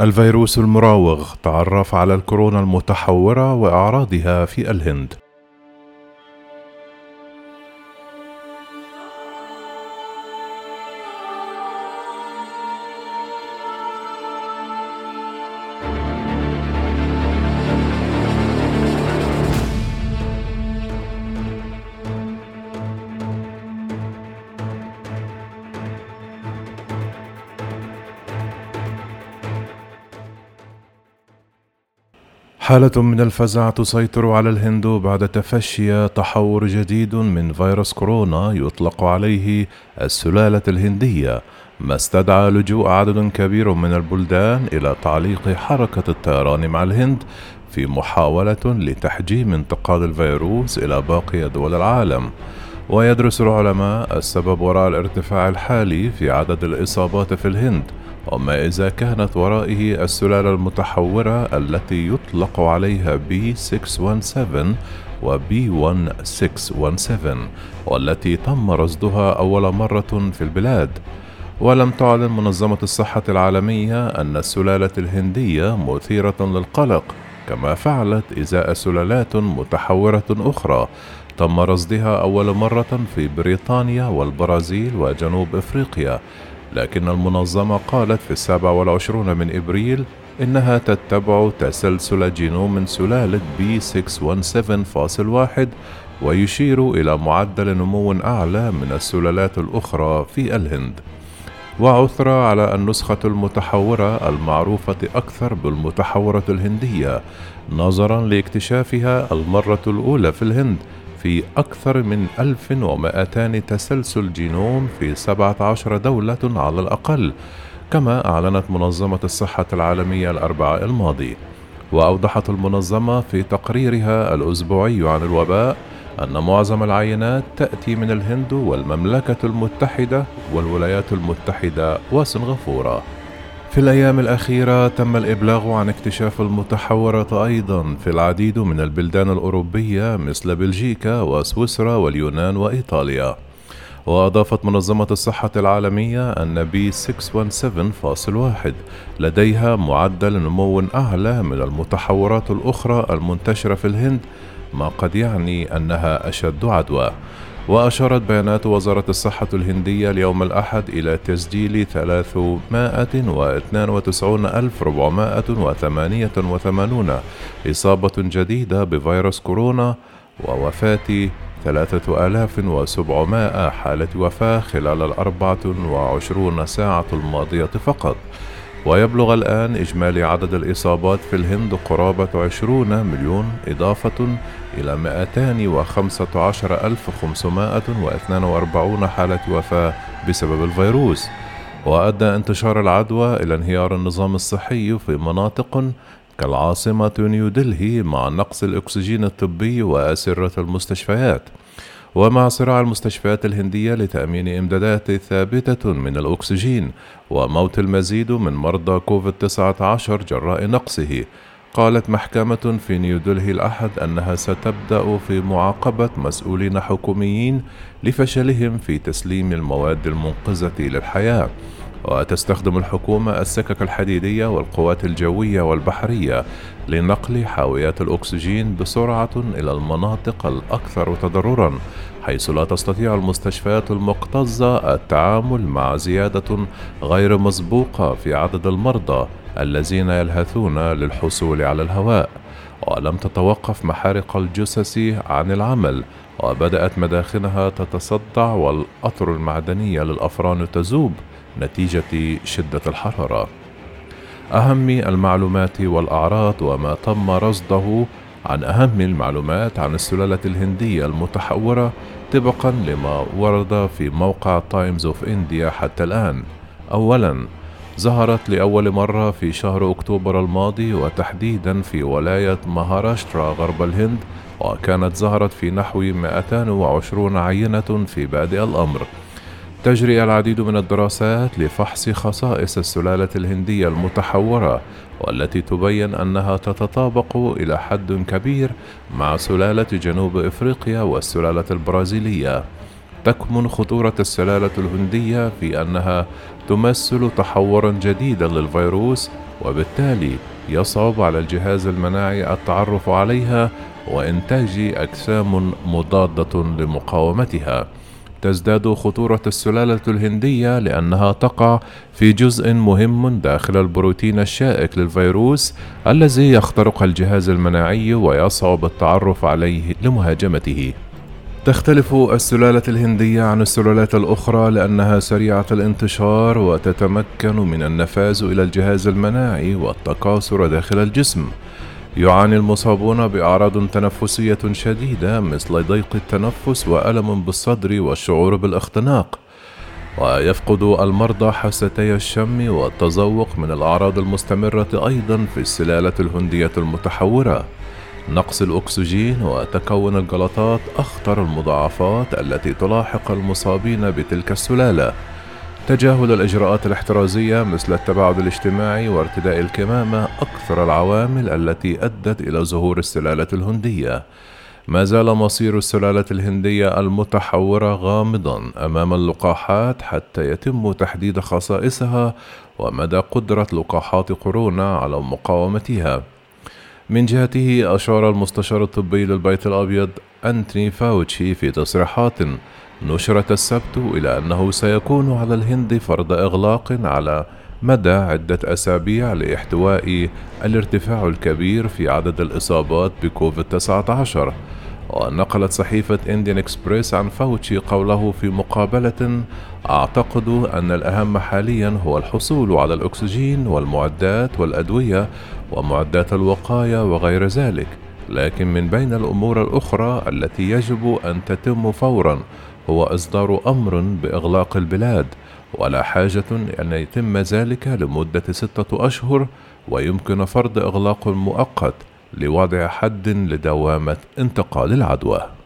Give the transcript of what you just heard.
الفيروس المراوغ تعرف على الكورونا المتحورة وأعراضها في الهند. حالة من الفزع تسيطر على الهند بعد تفشي تحور جديد من فيروس كورونا يطلق عليه السلالة الهندية، ما استدعى لجوء عدد كبير من البلدان إلى تعليق حركة الطيران مع الهند في محاولة لتحجيم انتقال الفيروس إلى باقي دول العالم. ويدرس العلماء السبب وراء الارتفاع الحالي في عدد الإصابات في الهند وما إذا كانت ورائه السلالة المتحورة التي يطلق عليها B617 و B1617 والتي تم رصدها أول مرة في البلاد. ولم تعلن منظمة الصحة العالمية أن السلالة الهندية مثيرة للقلق كما فعلت إزاء سلالات متحورة أخرى تم رصدها أول مرة في بريطانيا والبرازيل وجنوب إفريقيا لكن المنظمة قالت في السابع والعشرون من إبريل إنها تتبع تسلسل جينوم سلالة B617.1 ويشير إلى معدل نمو أعلى من السلالات الأخرى في الهند. وعثر على النسخة المتحورة المعروفة أكثر بالمتحورة الهندية نظرا لاكتشافها المرة الأولى في الهند في أكثر من 1200 تسلسل جينوم في 17 دولة على الأقل كما أعلنت منظمة الصحة العالمية الأربعاء الماضي. وأوضحت المنظمة في تقريرها الأسبوعي عن الوباء أن معظم العينات تأتي من الهند والمملكة المتحدة والولايات المتحدة وسنغافورة. في الأيام الأخيرة تم الإبلاغ عن اكتشاف المتحورة أيضا في العديد من البلدان الأوروبية مثل بلجيكا وسويسرا واليونان وإيطاليا. وأضافت منظمة الصحة العالمية أن بي 617.1 لديها معدل نمو أعلى من المتحورات الأخرى المنتشرة في الهند ما قد يعني أنها أشد عدوى. وأشارت بيانات وزارة الصحة الهندية اليوم الأحد إلى تسجيل 392488 إصابة جديدة بفيروس كورونا ووفاة 3700 حالة وفاة خلال الأربعة وعشرون ساعة الماضية فقط. ويبلغ الآن إجمالي عدد الإصابات في الهند قرابة 20 مليون إضافة إلى 215542 حالة وفاة بسبب الفيروس. وأدى انتشار العدوى إلى انهيار النظام الصحي في مناطق كالعاصمة نيودلهي مع نقص الأكسجين الطبي وأسرة المستشفيات. ومع صراع المستشفيات الهندية لتأمين إمدادات ثابتة من الأكسجين وموت المزيد من مرضى كوفيد 19 جراء نقصه. قالت محكمة في نيودلهي الأحد أنها ستبدأ في معاقبة مسؤولين حكوميين لفشلهم في تسليم المواد المنقذة للحياة. وتستخدم الحكومة السكك الحديدية والقوات الجوية والبحرية لنقل حاويات الأكسجين بسرعة إلى المناطق الأكثر تضررًا، حيث لا تستطيع المستشفيات المكتظة التعامل مع زيادة غير مسبوقة في عدد المرضى الذين يلهثون للحصول على الهواء. ولم تتوقف محارق الجثث عن العمل وبدأت مداخنها تتصدع والأطر المعدنية للأفران تذوب نتيجة شدة الحرارة. أهم المعلومات والأعراض وما تم رصده عن أهم المعلومات عن السلالة الهندية المتحورة طبقا لما ورد في موقع Times of India حتى الآن. أولاً ظهرت لأول مرة في شهر أكتوبر الماضي وتحديدا في ولاية مهاراشترا غرب الهند وكانت ظهرت في نحو 220 عينة في بادئ الأمر تجري العديد من الدراسات لفحص خصائص السلالة الهندية المتحورة والتي تبين أنها تتطابق إلى حد كبير مع سلالة جنوب إفريقيا والسلالة البرازيلية تكمن خطورة السلالة الهندية في أنها تمثل تحورا جديدا للفيروس وبالتالي يصعب على الجهاز المناعي التعرف عليها وإنتاج أجسام مضادة لمقاومتها. تزداد خطورة السلالة الهندية لأنها تقع في جزء مهم داخل البروتين الشائك للفيروس الذي يخترق الجهاز المناعي ويصعب التعرف عليه لمهاجمته. تختلف السلالة الهندية عن السلالات الأخرى لأنها سريعة الانتشار وتتمكن من النفاذ إلى الجهاز المناعي والتكاثر داخل الجسم. يعاني المصابون بأعراض تنفسية شديدة مثل ضيق التنفس وألم بالصدر والشعور بالاختناق. ويفقد المرضى حاستي الشم والتذوق من الأعراض المستمرة أيضا في السلالة الهندية المتحورة. نقص الأكسجين وتكون الجلطات أخطر المضاعفات التي تلاحق المصابين بتلك السلالة تجاهل الإجراءات الاحترازية مثل التباعد الاجتماعي وارتداء الكمامة أكثر العوامل التي أدت إلى ظهور السلالة الهندية. ما زال مصير السلالة الهندية المتحورة غامضا أمام اللقاحات حتى يتم تحديد خصائصها ومدى قدرة لقاحات كورونا على مقاومتها. من جهته أشار المستشار الطبي للبيت الأبيض أنتوني فاوتشي في تصريحات نشرت السبت إلى أنه سيكون على الهند فرض إغلاق على مدى عدة أسابيع لاحتواء الارتفاع الكبير في عدد الإصابات بكوفيد 19 ونقلت صحيفة إنديان إكسبريس عن فاوتشي قوله في مقابلة أعتقد أن الأهم حاليا هو الحصول على الأكسجين والمعدات والأدوية ومعدات الوقاية وغير ذلك لكن من بين الأمور الأخرى التي يجب أن تتم فورا هو إصدار أمر بإغلاق البلاد ولا حاجة أن يتم ذلك لمدة ستة أشهر ويمكن فرض إغلاق مؤقت لوضع حد لدوامة انتقال العدوى.